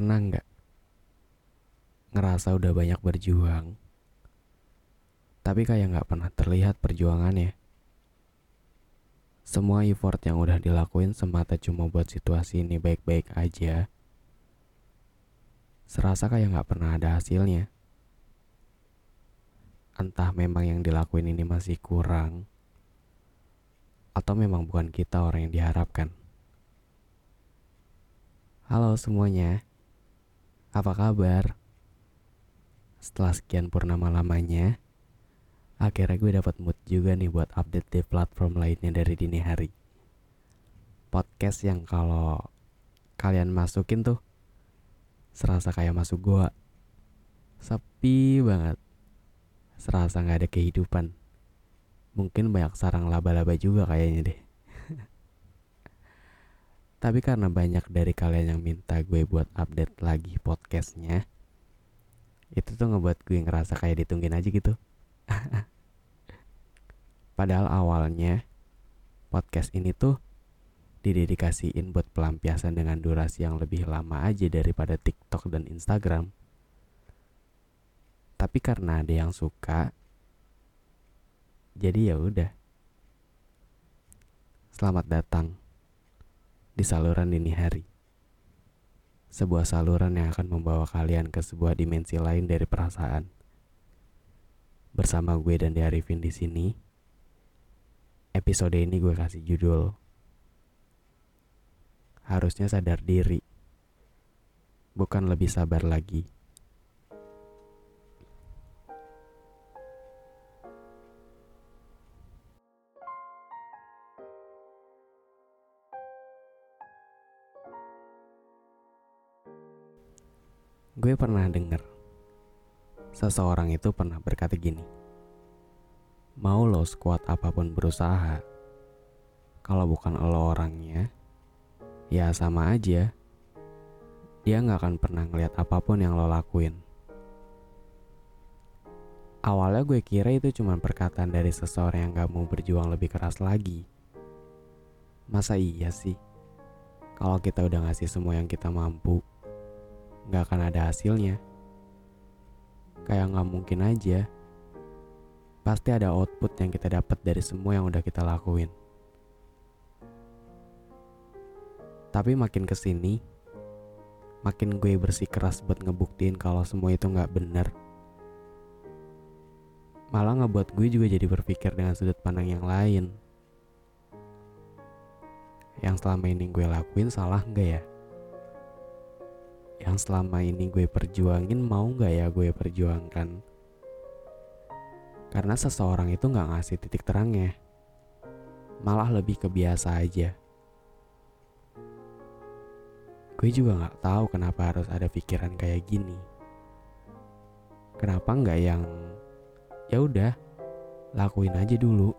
Pernah nggak ngerasa udah banyak berjuang, tapi kayak nggak pernah terlihat perjuangannya? Semua effort yang udah dilakuin semata cuma buat situasi ini baik-baik aja. Serasa kayak nggak pernah ada hasilnya. Entah memang yang dilakuin ini masih kurang, atau memang bukan kita orang yang diharapkan. Halo semuanya, apa kabar? Setelah sekian purnama lamanya, akhirnya gue dapat mood juga nih buat update di platform lainnya dari dini hari. Podcast yang kalau kalian masukin tuh, serasa kayak masuk gua. Sepi banget. Serasa gak ada kehidupan. Mungkin banyak sarang laba-laba juga kayaknya deh. Tapi karena banyak dari kalian yang minta gue buat update lagi podcastnya, itu tuh ngebuat gue ngerasa kayak ditungguin aja gitu. Padahal awalnya podcast ini tuh didedikasiin buat pelampiasan dengan durasi yang lebih lama aja daripada TikTok dan Instagram. Tapi karena ada yang suka, jadi ya udah. Selamat datang di saluran dini hari. Sebuah saluran yang akan membawa kalian ke sebuah dimensi lain dari perasaan. Bersama gue dan Diarifin di sini. Episode ini gue kasih judul Harusnya sadar diri. Bukan lebih sabar lagi. Gue pernah denger seseorang itu pernah berkata gini, mau lo sekuat apa pun berusaha, kalau bukan lo orangnya, ya sama aja. Dia nggak akan pernah ngeliat apa pun yang lo lakuin. Awalnya gue kira itu cuma perkataan dari seseorang yang gak mau berjuang lebih keras lagi. Masa iya sih? Kalau kita udah ngasih semua yang kita mampu, nggak akan ada hasilnya. Kayak nggak mungkin aja. Pasti ada output yang kita dapat dari semua yang udah kita lakuin. Tapi makin ke sini, makin gue bersikeras buat ngebuktiin kalau semua itu nggak bener. Malah ngebuat gue juga jadi berpikir dengan sudut pandang yang lain. Yang selama ini gue lakuin salah nggak ya? Yang selama ini gue perjuangin mau gak ya gue perjuangkan? Karena seseorang itu gak ngasih titik terangnya malah lebih kebiasa aja. Gue juga gak tahu kenapa harus ada pikiran kayak gini. Kenapa nggak yang ya udah lakuin aja dulu.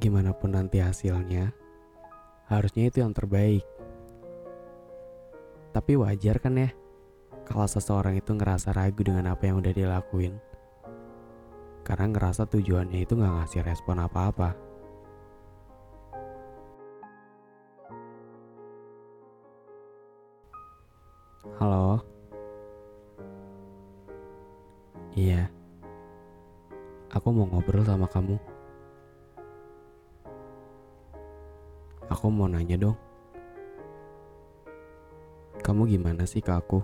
Gimana pun nanti hasilnya harusnya itu yang terbaik tapi wajar kan ya kalau seseorang itu ngerasa ragu dengan apa yang udah dilakuin. Karena ngerasa tujuannya itu gak ngasih respon apa-apa. Halo? Iya. Aku mau ngobrol sama kamu. Aku mau nanya dong. Kamu gimana sih ke aku?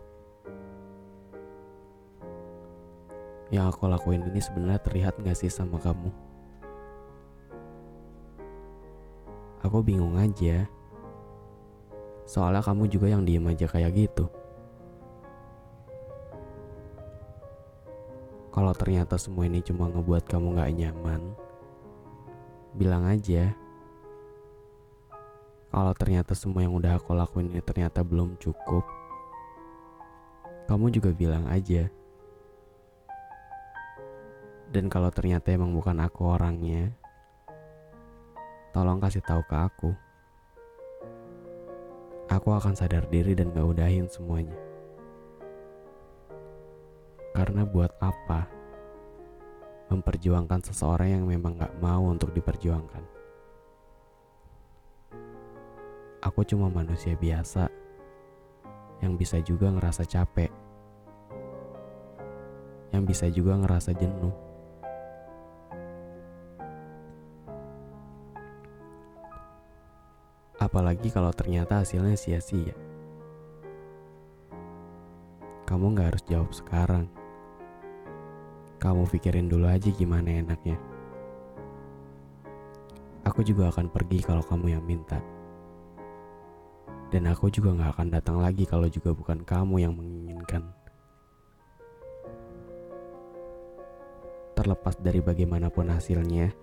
Yang aku lakuin ini sebenarnya terlihat gak sih sama kamu? Aku bingung aja. Soalnya kamu juga yang diem aja kayak gitu. Kalau ternyata semua ini cuma ngebuat kamu gak nyaman, bilang aja. Kalau ternyata semua yang udah aku lakuin ini ternyata belum cukup, kamu juga bilang aja. Dan kalau ternyata emang bukan aku orangnya, tolong kasih tahu ke aku. Aku akan sadar diri dan gak udahin semuanya. Karena buat apa memperjuangkan seseorang yang memang gak mau untuk diperjuangkan? Aku cuma manusia biasa yang bisa juga ngerasa capek, yang bisa juga ngerasa jenuh. Apalagi kalau ternyata hasilnya sia-sia. Kamu gak harus jawab sekarang. Kamu pikirin dulu aja gimana enaknya. Aku juga akan pergi kalau kamu yang minta. Dan aku juga gak akan datang lagi kalau juga bukan kamu yang menginginkan. Terlepas dari bagaimanapun hasilnya,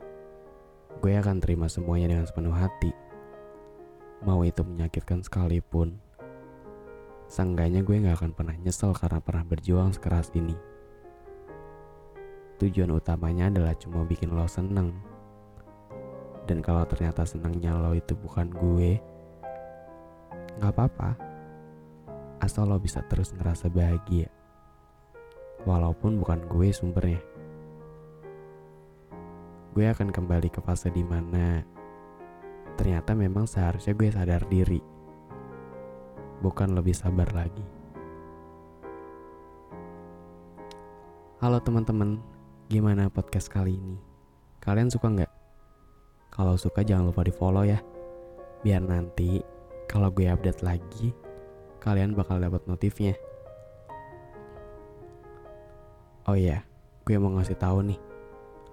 gue akan terima semuanya dengan sepenuh hati. Mau itu menyakitkan sekalipun, seenggaknya gue gak akan pernah nyesel karena pernah berjuang sekeras ini. Tujuan utamanya adalah cuma bikin lo seneng. Dan kalau ternyata senangnya lo itu bukan gue, gak apa-apa. Asal lo bisa terus ngerasa bahagia. Walaupun bukan gue sumbernya. Gue akan kembali ke fase di mana ternyata memang seharusnya gue sadar diri. Bukan lebih sabar lagi. Halo teman-teman, Gimana podcast kali ini? Kalian suka nggak? Kalau suka jangan lupa di follow ya. Biar nanti kalau gue update lagi, kalian bakal dapat notifnya. Oh iya, gue mau ngasih tahu nih.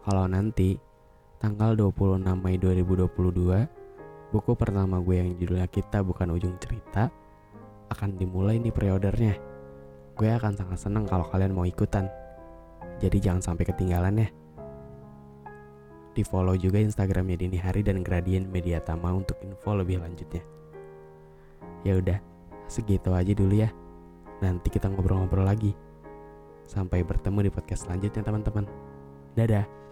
Kalau nanti tanggal 26 Mei 2022, buku pertama gue yang judulnya Kita Bukan Ujung Cerita akan dimulai nih preordernya. Gue akan sangat senang kalau kalian mau ikutan. Jadi jangan sampai ketinggalan ya. Di follow juga Instagramnya Dini Hari dan Gradient Media Tama untuk info lebih lanjutnya. Ya udah, segitu aja dulu ya. Nanti kita ngobrol-ngobrol lagi. Sampai bertemu di podcast selanjutnya teman-teman. Dadah.